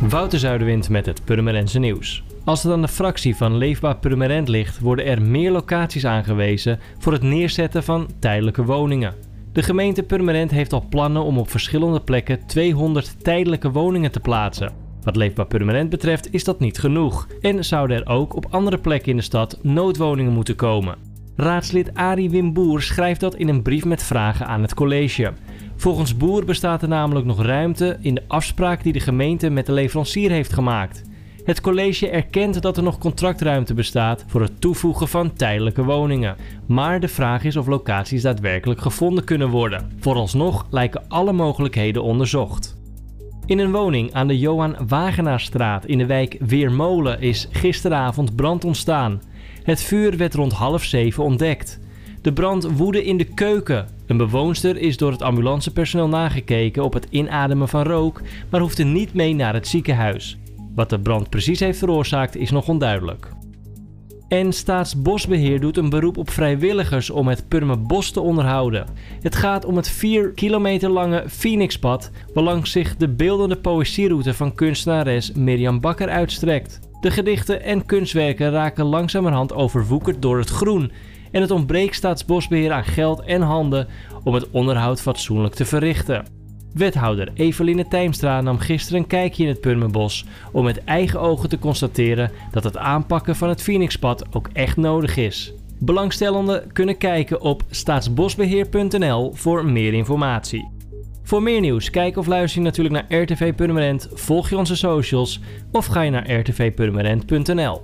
Wouter Zuiderwind met het Purmerendse nieuws. Als het aan de fractie van Leefbaar Purmerend ligt, worden er meer locaties aangewezen voor het neerzetten van tijdelijke woningen. De gemeente Purmerend heeft al plannen om op verschillende plekken 200 tijdelijke woningen te plaatsen. Wat Leefbaar Purmerend betreft is dat niet genoeg en zouden er ook op andere plekken in de stad noodwoningen moeten komen. Raadslid Arie Wim Boer schrijft dat in een brief met vragen aan het college. Volgens Boer bestaat er namelijk nog ruimte in de afspraak die de gemeente met de leverancier heeft gemaakt. Het college erkent dat er nog contractruimte bestaat voor het toevoegen van tijdelijke woningen. Maar de vraag is of locaties daadwerkelijk gevonden kunnen worden. Vooralsnog lijken alle mogelijkheden onderzocht. In een woning aan de Johan Wagenaarstraat in de wijk Weermolen is gisteravond brand ontstaan. Het vuur werd rond half zeven ontdekt. De brand woedde in de keuken. Een bewoonster is door het ambulancepersoneel nagekeken op het inademen van rook, maar hoefde niet mee naar het ziekenhuis. Wat de brand precies heeft veroorzaakt is nog onduidelijk. En Staatsbosbeheer doet een beroep op vrijwilligers om het Purmerbos te onderhouden. Het gaat om het 4 kilometer lange Phoenixpad, waarlangs zich de beeldende poëzieroute van kunstenares Mirjam Bakker uitstrekt. De gedichten en kunstwerken raken langzamerhand overwoekerd door het groen en het ontbreekt Staatsbosbeheer aan geld en handen om het onderhoud fatsoenlijk te verrichten. Wethouder Eveline Tijmstra nam gisteren een kijkje in het Purmerbos om met eigen ogen te constateren dat het aanpakken van het Phoenixpad ook echt nodig is. Belangstellenden kunnen kijken op staatsbosbeheer.nl voor meer informatie. Voor meer nieuws, kijk of luister je natuurlijk naar RTV Purmerend, volg je onze socials of ga je naar rtvpurmerend.nl.